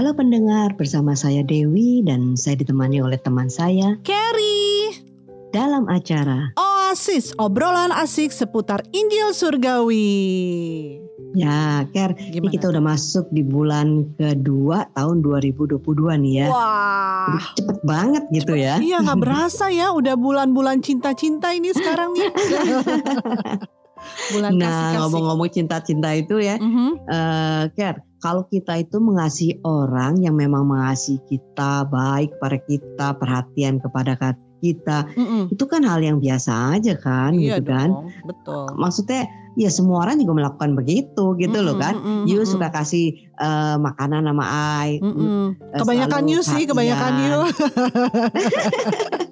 Halo pendengar, bersama saya Dewi dan saya ditemani oleh teman saya Carrie. dalam acara Oasis, obrolan asik seputar Injil Surgawi. Ya, Ker, ini Gimana? kita udah masuk di bulan kedua tahun 2022 nih ya. Wah. Cepet banget gitu ya. Iya nggak berasa ya, udah bulan-bulan cinta-cinta ini sekarang nih. bulan Nah, ngomong-ngomong cinta-cinta itu ya, Mhm. eh Ker, kalau kita itu mengasihi orang yang memang mengasihi kita, baik pada kita, perhatian kepada kita, Mm-mm. itu kan hal yang biasa aja kan, Iya gitu kan. dong, betul. Maksudnya, ya semua orang juga melakukan begitu, gitu loh Mm-mm, kan. mm-mm, You mm-mm. suka kasih eh, makanan sama I, Mm-mm. eh, Kebanyakan you sih, kebanyakan you.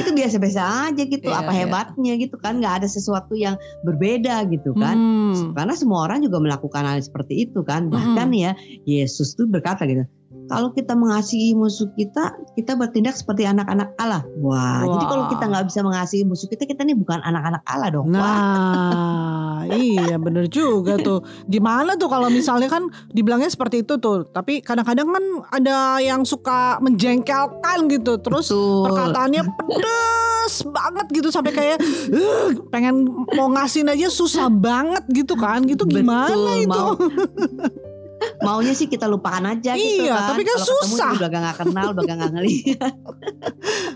itu biasa-biasa aja gitu. Iya, Apa iya. hebatnya gitu kan? Nggak ada sesuatu yang berbeda gitu kan. Hmm. Karena semua orang juga melakukan hal seperti itu kan. Bahkan ya Yesus tuh berkata gitu. Kalau kita mengasihi musuh kita, kita bertindak seperti anak-anak Allah. Wah, jadi Wah. kalau kita nggak bisa mengasihi musuh kita, kita nih bukan anak-anak Allah dong. Wah, Nah, iya bener juga tuh. Gimana tuh kalau misalnya kan dibilangnya seperti itu tuh, tapi kadang-kadang kan ada yang suka menjengkelkan gitu, terus betul. perkataannya pedes banget gitu sampai kayak "Ugh, pengen mau ngasihin aja susah banget gitu kan, gitu gimana Betul, itu? mau- Maunya sih kita lupakan aja gitu Iya, kan. tapi kan ketemu susah. juga udah gak kenal, udah gak ngelihat,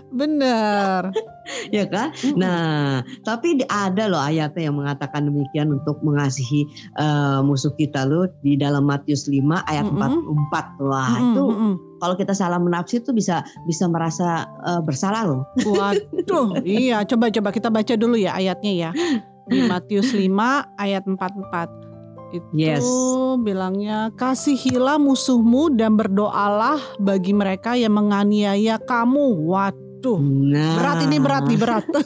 Bener. ya kan? Nah, tapi ada loh ayatnya yang mengatakan demikian untuk mengasihi eh, musuh kita loh di dalam Matius 5 ayat Mm-mm. 44. Wah, Mm-mm, itu mm-mm. kalau kita salah menafsir tuh bisa bisa merasa eh, bersalah loh. Waduh, iya coba-coba kita baca dulu ya ayatnya ya. Di Matius 5 ayat 44. Itu Yes. bilangnya kasihilah musuhmu dan berdoalah bagi mereka yang menganiaya kamu. Waduh. Nah, Berat ini berat nih berat.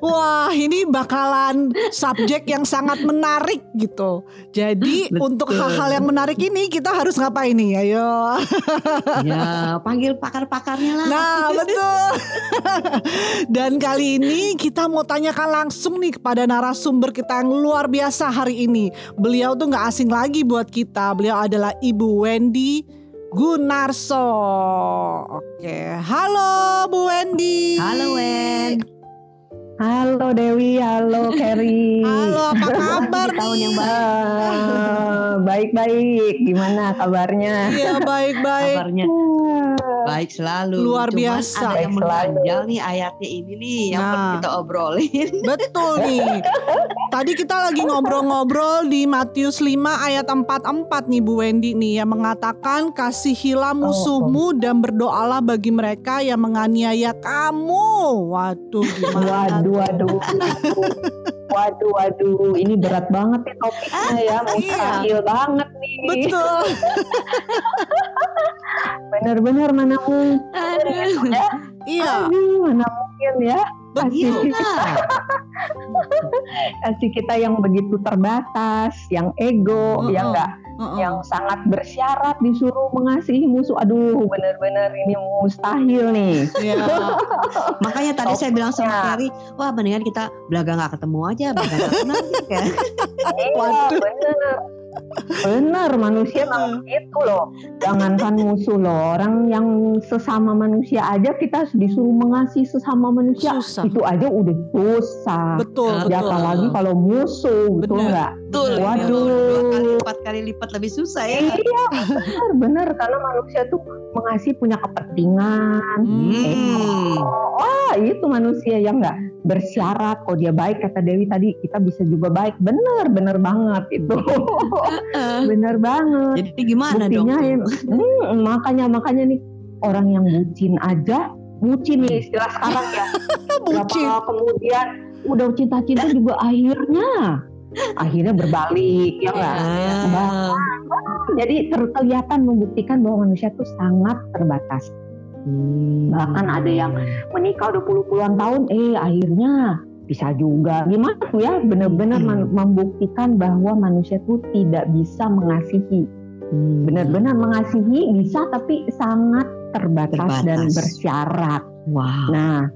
Wah ini bakalan subjek yang sangat menarik gitu. Jadi Betul. untuk hal-hal yang menarik ini kita harus ngapain nih? Ayo. Ya, panggil pakar-pakarnya lah. Nah betul. Dan kali ini kita mau tanyakan langsung nih kepada narasumber kita yang luar biasa hari ini. Beliau tuh nggak asing lagi buat kita. Beliau adalah Ibu Wendy Gunarso. Oke, halo Bu Wendy. Halo Wen. Halo Dewi, halo Kerry. Halo, apa kabar Di tahun nih? yang baik. Ah, Baik-baik, gimana kabarnya? Iya baik-baik. Kabarnya baik selalu. Luar Cuman biasa. Ada yang mengganjal nih ayatnya ini nih yang Nah. perlu kita obrolin. Betul nih. Tadi kita lagi ngobrol-ngobrol di Matius 5 ayat 44 nih Bu Wendy nih yang mengatakan kasihilah musuhmu dan berdoalah bagi mereka yang menganiaya kamu. Waduh gimana? Waduh, waduh. Waduh, waduh, ini berat banget nih topiknya ya, mustahil banget nih. Betul. Bener-bener mana mungkin Aduh. ya? Iya, Aduh, mana mungkin ya? begitu. Kasih kita yang begitu terbatas, yang ego, Mm-mm. yang enggak yang sangat bersyarat disuruh mengasihi musuh. Aduh, bener-bener ini mustahil nih. Iya. Makanya tadi saya bilang sama. Ferry, wah mendingan kita belaga nggak ketemu aja, belaga nggak kenal gitu kan. Iya, bener. Bener, manusia memang begitu loh. Jangankan musuh loh, orang yang sesama manusia aja kita disuruh mengasihi sesama manusia. Susah. Itu aja udah susah. Betul, Ya betul. apalagi kalau musuh, betul nggak? Betul. Waduh. Dua kali, empat kali lipat lebih susah ya. Iya, bener, bener. Karena manusia tuh mengasihi punya kepentingan. Hmm. Wah, itu manusia yang nggak bersyarat. Kalau dia baik, kata Dewi tadi, kita bisa juga baik. Bener, bener banget itu. bener banget. Jadi gimana dong? Buktinya ya, hmm, makanya makanya nih orang yang bucin aja, bucin nih istilah sekarang ya. Bucin. Berapa kemudian udah cinta-cinta juga akhirnya akhirnya berbalik ya nggak? Ah. Jadi ter- kelihatan membuktikan bahwa manusia tuh sangat terbatas. Hmm. Bahkan ada yang menikah udah puluh-puluhan tahun, eh akhirnya bisa juga. Gimana tuh ya? Benar-benar Hmm. membuktikan bahwa manusia tuh tidak bisa mengasihi. Hmm. Benar-benar mengasihi bisa, tapi sangat terbatas, Terbatas. dan bersyarat. Wow. Nah,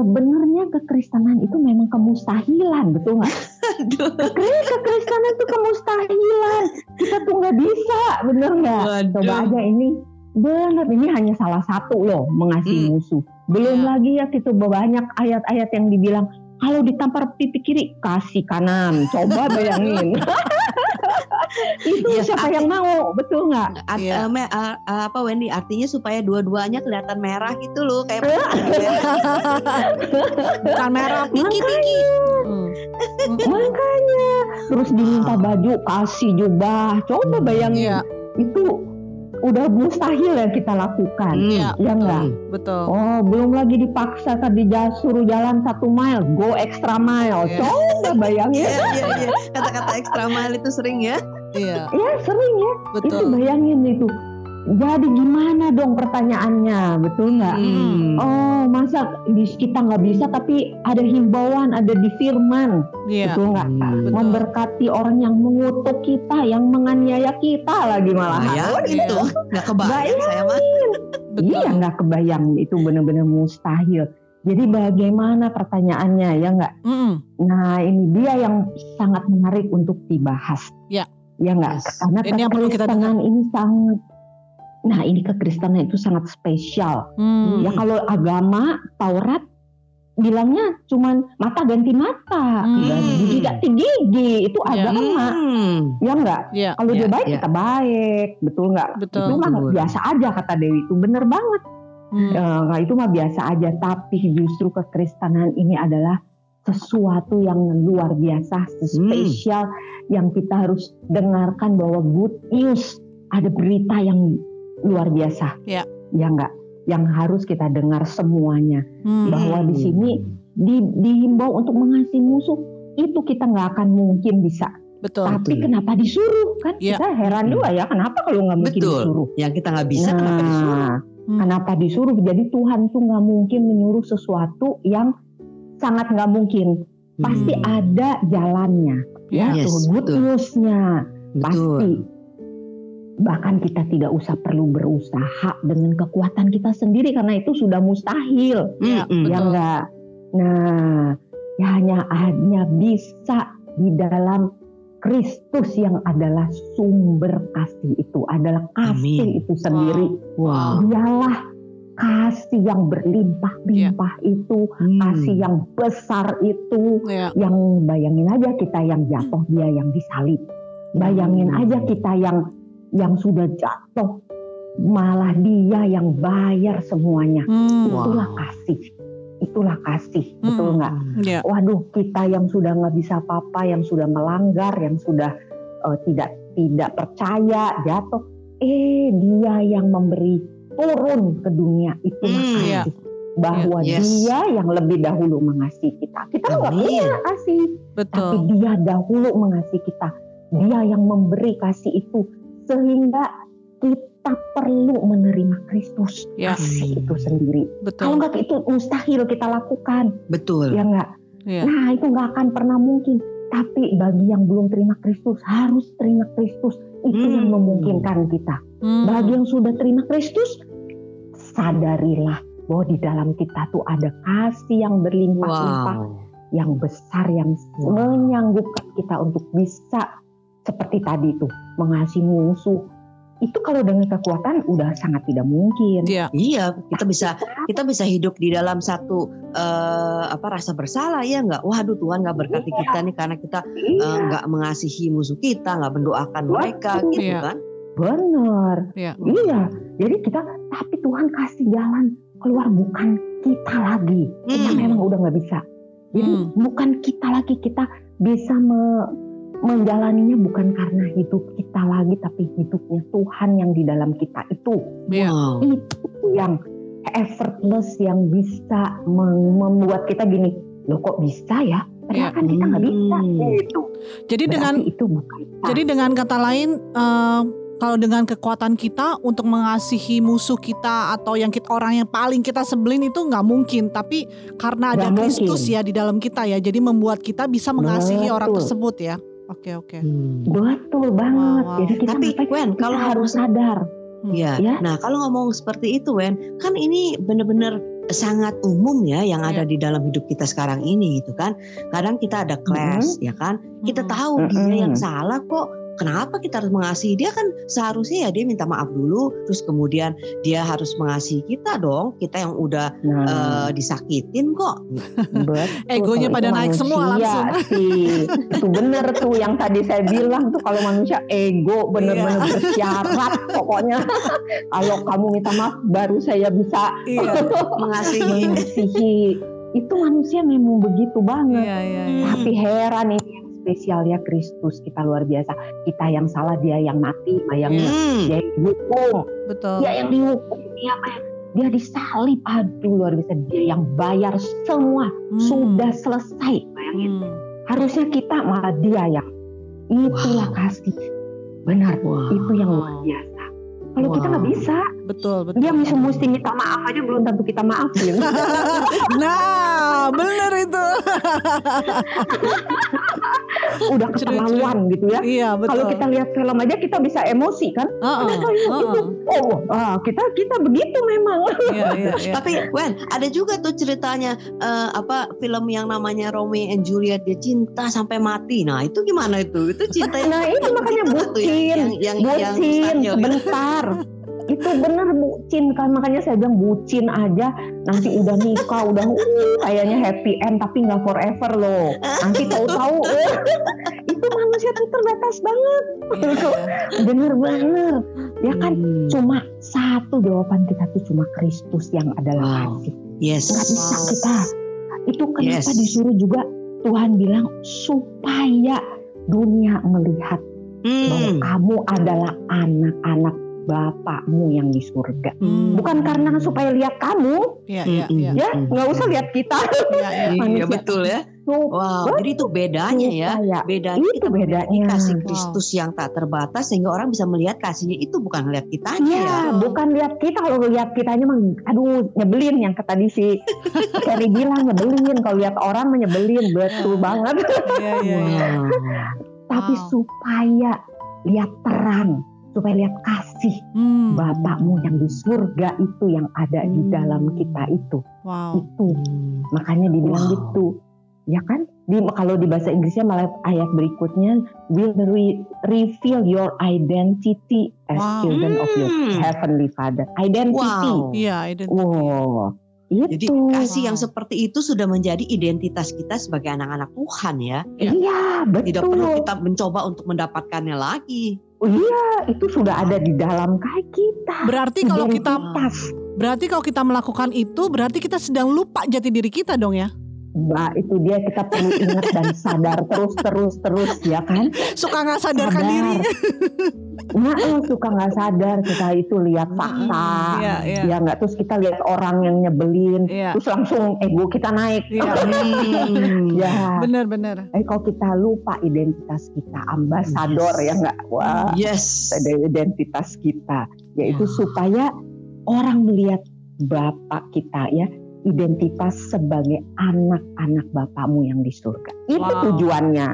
sebenarnya kekristenan itu memang kemustahilan, betul nggak? Waduh. Kekri- Kekristenan itu kemustahilan. Kita tuh nggak bisa, bener nggak? Coba aja ini. Bener, ini hanya salah satu loh mengasihi Hmm. musuh. Belum Ya. lagi ya itu banyak ayat-ayat yang dibilang kalau ditampar pipi kiri kasih kanan. Coba bayangin. itu Ya, siapa arti- yang mau? Betul nggak? Art- Iya. eh, Me- eh, eh, apa Wendy artinya supaya dua-duanya kelihatan merah gitu loh kayak Bukan merah piki-piki. Hmm. Makanya terus diminta baju kasih jubah. Coba bayangin Iya, itu udah mustahil yang kita lakukan. Hmm. iya, Ya enggak? betul. Oh, belum lagi dipaksa tadi suruh jalan satu mile, go extra mile. Iya. Coba bayangin. Iya iya iya kata-kata ekstra mile itu sering ya. Iya, Ya sering ya. Itu betul. bayangin itu. Jadi gimana dong pertanyaannya, betul nggak? Hmm. Oh, masa di- kita nggak bisa tapi ada himbauan, ada di firman, Iya, betul nggak? betul. Memberkati orang yang mengutuk kita, yang menganiaya kita lagi malahan. Bayangin Iya. tuh nggak kebayang saya mah. Iya nggak kebayang itu benar-benar mustahil. Jadi bagaimana pertanyaannya ya nggak? Mm-mm. Nah ini dia yang sangat menarik untuk dibahas. Ya. Ya nggak? Yes. Karena Ini yang perlu kita ini sangat. Nah ini kekristenan itu sangat spesial. Hmm. Ya kalau agama Taurat bilangnya cuman mata ganti mata, Hmm. gigi ganti gigi itu Ya. agama. Hmm. Ya nggak? Iya, Kalau dia Ya, baik ya. kita baik, betul nggak? betul. Itu mah Betul. biasa aja kata Dewi itu bener banget. Hmm. Eh, nah, itu mah biasa aja, tapi justru kekristenan ini adalah sesuatu yang luar biasa, spesial yang kita harus dengarkan bahwa good news ada berita yang luar biasa. Ya. Ya enggak? Yang harus kita dengar semuanya Hmm. bahwa di sini di, dihimbau untuk mengasihi musuh itu kita nggak akan mungkin bisa. Betul. Tapi Betul. kenapa disuruh kan? Ya. Kita heran juga ya kenapa kalau nggak mungkin Betul. disuruh? Yang kita nggak bisa kenapa disuruh? Nah, Hmm. kenapa disuruh? Jadi Tuhan tuh nggak mungkin menyuruh sesuatu yang sangat nggak mungkin. Pasti Hmm. ada jalannya, ya. Yes, tuh good betul. news-nya Betul. pasti. Bahkan kita tidak usah perlu berusaha dengan kekuatan kita sendiri karena itu sudah mustahil, Mm-mm. ya Betul. enggak. Nah, ya hanya hanya bisa di dalam Kristus yang adalah sumber kasih itu adalah kasih Amin. itu sendiri. Wow. Dialah kasih yang berlimpah-limpah itu, Hmm. kasih yang besar itu, Iya. yang bayangin aja kita yang jatuh dia yang disalib. Bayangin Hmm. aja kita yang yang sudah jatuh malah dia yang bayar semuanya. Hmm. Wow. Itulah kasih. Itulah kasih, Hmm. betul nggak? Iya. Waduh, kita yang sudah nggak bisa apa-apa, yang sudah melanggar, yang sudah eh, tidak tidak percaya, jatuh, eh dia yang memberi turun ke dunia itulah Hmm, kasih. Bahwa Yes. dia yang lebih dahulu mengasihi kita. Kita nggak punya kasih, tapi Betul. dia dahulu mengasihi kita. Dia yang memberi kasih itu sehingga kita perlu menerima Kristus Ya. kasih itu sendiri. Kalau Betul. nggak itu mustahil kita lakukan, Betul. ya nggak. Iya. Nah itu nggak akan pernah mungkin. Tapi bagi yang belum terima Kristus harus terima Kristus. Itu Hmm. yang memungkinkan kita. Hmm. Bagi yang sudah terima Kristus, sadarilah bahwa di dalam kita tuh ada kasih yang berlimpah-limpah, Wow. yang besar, yang Wow. menyanggupkan kita untuk bisa seperti tadi tuh mengasihi musuh. Itu kalau dengan kekuatan udah sangat tidak mungkin. Iya. Iya, kita bisa kita bisa hidup di dalam satu eh, apa rasa bersalah ya nggak? Waduh Tuhan nggak berkati Iya. kita nih karena kita eh, Iya, nggak mengasihi musuh kita, nggak mendoakan mereka, gitu Iya. kan? benar. Iya. Iya, jadi kita tapi Tuhan kasih jalan keluar bukan kita lagi. Kita Hmm. memang udah nggak bisa. Jadi Hmm. bukan kita lagi kita bisa me- menjalaninya bukan karena hidup kita lagi tapi hidupnya Tuhan yang di dalam kita itu Iya. Wow. itu yang effortless yang bisa mem- membuat kita gini loh kok bisa ya Iya. kan kita nggak bisa Hmm. gitu Jadi dengan itu bukan kita. jadi dengan kata lain eh, kalau dengan kekuatan kita untuk mengasihi musuh kita atau yang kita orang yang paling kita sebelin itu nggak mungkin tapi karena ada Kristus mungkin. ya di dalam kita ya jadi membuat kita bisa mengasihi orang Betul. tersebut ya oke oke Hmm. betul banget Wow, wow. jadi kita Tapi Wen, kita kalau harus sadar Hmm. Iya. Ya. Nah, kalau ngomong seperti itu, Wen, kan ini benar-benar sangat umum ya yang ada Iya. di dalam hidup kita sekarang ini gitu kan. Kadang kita ada clash ya kan. Kita tahu dia Mm-mm. yang salah kok. Kenapa kita harus mengasihi dia kan seharusnya ya dia minta maaf dulu terus kemudian dia harus mengasihi kita dong kita yang udah Nah, eh, disakitin kok betul. Egonya pada naik semua langsung. Sih. Itu bener tuh yang tadi saya bilang tuh kalau manusia ego bener-bener Iya. bersyarat pokoknya. kalau kamu minta maaf baru saya bisa Iya, mengasihi mengasihi. Itu manusia memang begitu banget. iya. Hmm. iya. Tapi heran ini yang spesial ya Kristus kita luar biasa. Kita yang salah dia yang mati, bayangin Hmm. dia yang dihukum, Betul. dia yang dihukum, dia apa ya? Dia disalib, aduh luar biasa. Dia yang bayar semua, Hmm. sudah selesai. Bayangin, Hmm. harusnya kita malah dia yang itulah kasih. Benar, Wow. itu yang luar biasa. Kalau kita nggak Wow. bisa, Betul, betul. dia mesti mesti minta maaf aja belum tentu kita maafin. Nah, bener itu. Udah keterlaluan gitu ya. Iya, betul. Kalau kita lihat film aja kita bisa emosi kan? Heeh, Kenapa ya heeh. itu? Oh, ah, kita kita begitu memang. Iya, iya, iya. Tapi Wen, ada juga tuh ceritanya eh, apa film yang namanya Romeo and Juliet dia cinta sampai mati. Nah, itu gimana itu? Itu cinta yang Nah itu makanya bucin, yang yang yang, yang bucin gitu. sebentar. itu bener bucin kan makanya saya bilang bucin aja nanti udah nikah udah uh, kayaknya happy end tapi nggak forever loh nanti tahu-tahu uh, itu manusia tuh terbatas banget Iya, iya. bener-bener ya kan Hmm. cuma satu jawaban kita tuh cuma Kristus yang adalah Wow. kasih Yes. nggak bisa kita itu kenapa Yes. disuruh juga Tuhan bilang supaya dunia melihat bahwa Hmm. kamu adalah anak-anak Bapakmu yang di surga. Hmm. Bukan karena supaya lihat kamu, Iya, iya, Mm-mm. iya. ya nggak usah lihat kita. Iya, iya. Iya manusia. betul ya. Wow, jadi itu bedanya ya. Bedanya Itu kita bedanya. kasih Wow. Kristus yang tak terbatas sehingga orang bisa melihat kasihnya itu bukan lihat kitanya Iya, ya. bukan lihat kita kalau lihat kitanya mah aduh nyebelin yang kata tadi si Kerry bilang nyebelin kalau lihat orang mah nyebelin betul banget. Iya, iya, iya. Wow. Tapi Wow. supaya lihat terang, supaya lihat kasih Hmm. Bapakmu yang di surga itu yang ada di Hmm. dalam kita itu. Wow. Itu. Makanya dibilang Wow. gitu. Ya kan? Di, kalau di bahasa Inggrisnya malah ayat berikutnya will re- reveal your identity as Wow. children of your Hmm. heavenly Father. Identity. Wow. Iya, identitas. Wow. Jadi Itu. kasih yang seperti itu sudah menjadi identitas kita sebagai anak-anak Tuhan ya. Iya, Tidak perlu betul. kita mencoba untuk mendapatkannya lagi. Iya, itu sudah ada di dalam kayak kita. Berarti kalau kita Identitas. berarti kalau kita melakukan itu berarti kita sedang lupa jati diri kita dong ya. Nah, itu dia kita perlu ingat dan sadar terus terus terus ya kan? Suka nggak sadarkan Sadar. diri. Nah, eh, suka nggak sadar kita itu lihat fakta. Iya, iya. Ya nggak terus kita lihat orang yang nyebelin, Iya. terus langsung ego kita naik. Iya. Hmm. Ya, Benar-benar. eh kalau kita lupa identitas kita, ambasador Yes. ya nggak? Wah, Yes. ada identitas kita, yaitu Ya. supaya orang melihat Bapak kita ya, identitas sebagai anak-anak Bapakmu yang di surga. Itu Wow. tujuannya.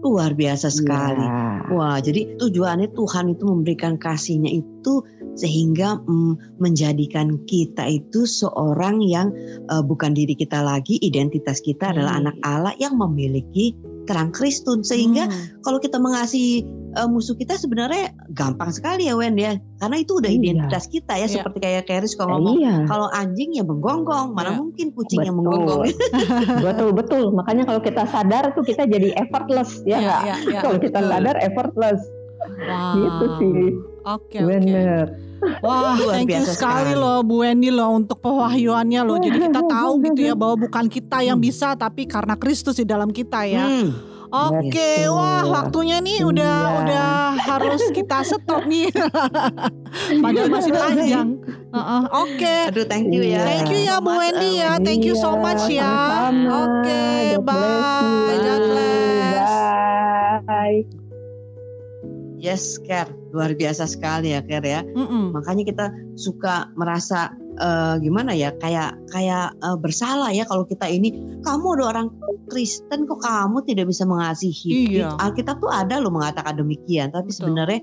Luar biasa sekali. Ya. Wah, jadi tujuannya Tuhan itu memberikan kasihnya itu sehingga mm, menjadikan kita itu seorang yang eh, bukan diri kita lagi, identitas kita adalah Hmm. anak Allah yang memiliki terang Kristus. Sehingga Hmm. kalau kita mengasihi eh, musuh kita sebenarnya gampang sekali ya Wen ya, karena itu udah Iya. identitas kita ya, Iya. seperti kayak Keris kalau ngomong. iya. Kalau anjing ya menggonggong, mana Iya. mungkin kucing yang menggonggong. betul betul makanya kalau kita sadar tuh kita jadi effortless ya Iya, nggak iya, iya, kalau kita betul. sadar effortless Wow. gitu sih Oke, oke. bener Wah, Luar thank you sekali sekali. loh Bu Wendy loh untuk pewahyuannya loh. Jadi kita tahu gitu ya bahwa bukan kita yang bisa tapi karena Kristus di dalam kita ya. Hmm. Oke, Betul. wah waktunya nih udah Iya. udah harus kita stop nih. Padahal masih panjang. Heeh, Oke. Aduh, thank you ya. Thank you ya Bu Wendy eh, ya. Thank you so Iya, much ya. Oke, bless bye. God bless. bye Yes, Ker. Luar biasa sekali ya, Ker ya. Mm-mm. Makanya kita suka merasa eh, gimana ya, kayak kayak eh, bersalah ya kalau kita ini kamu ada orang Kristen kok kamu tidak bisa mengasihi. Iya. Alkitab tuh ada loh mengatakan demikian, tapi Betul. sebenarnya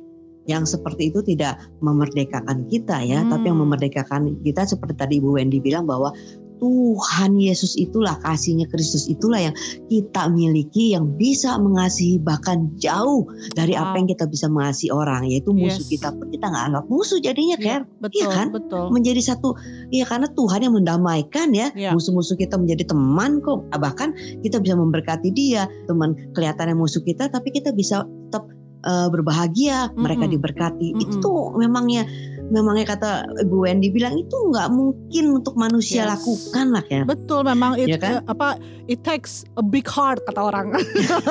yang seperti itu tidak memerdekakan kita ya, Hmm. tapi yang memerdekakan kita seperti tadi Ibu Wendy bilang bahwa Tuhan Yesus itulah kasihnya Kristus itulah yang kita miliki yang bisa mengasihi bahkan jauh dari apa Wow. yang kita bisa mengasihi orang yaitu musuh Yes. kita pun kita nggak anggap musuh jadinya Ker betul, kan? betul. menjadi satu ya karena Tuhan yang mendamaikan ya Iya. musuh-musuh kita menjadi teman kok bahkan kita bisa memberkati dia teman kelihatannya musuh kita tapi kita bisa tetap eh, berbahagia mereka Mm-mm. diberkati itu Mm-mm. tuh memangnya memangnya kata Ibu Wendy bilang itu nggak mungkin untuk manusia Yes. lakukan lah ya Betul memang it, Iya kan? apa it takes a big heart kata orang.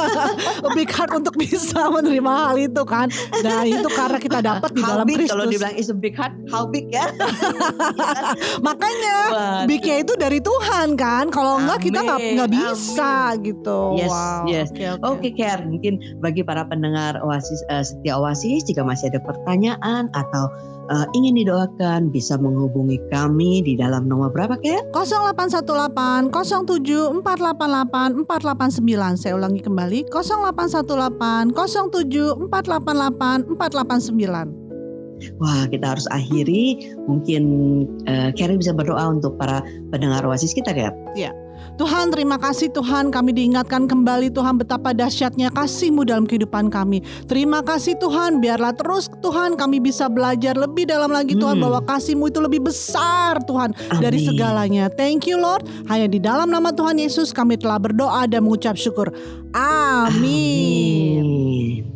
a big heart untuk bisa menerima hal itu kan. Nah, itu karena kita dapat di how dalam big kalau Kristus. dibilang is a big heart how big ya Makanya Waduh. big itu dari Tuhan kan. Kalau enggak kita nggak Amin, nggak bisa gitu. Yes, wow. yes. Oke, oke. Oke Ker, mungkin bagi para pendengar Oasis eh, setia Oasis jika masih ada pertanyaan atau eh, ingin didoakan bisa menghubungi kami di dalam nomor berapa Ker? 0818 07 488 489 Saya ulangi kembali 0818 07 488 489 Wah kita harus akhiri mungkin eh, Ker bisa berdoa untuk para pendengar Oasis kita Ker. Tuhan terima kasih Tuhan kami diingatkan kembali Tuhan betapa dahsyatnya kasih-Mu dalam kehidupan kami. Terima kasih Tuhan biarlah terus Tuhan kami bisa belajar lebih dalam lagi Tuhan Hmm. bahwa kasih-Mu itu lebih besar Tuhan dari Amin. segalanya. Thank you Lord. Hanya di dalam nama Tuhan Yesus kami telah berdoa dan mengucap syukur. Amin. Amin.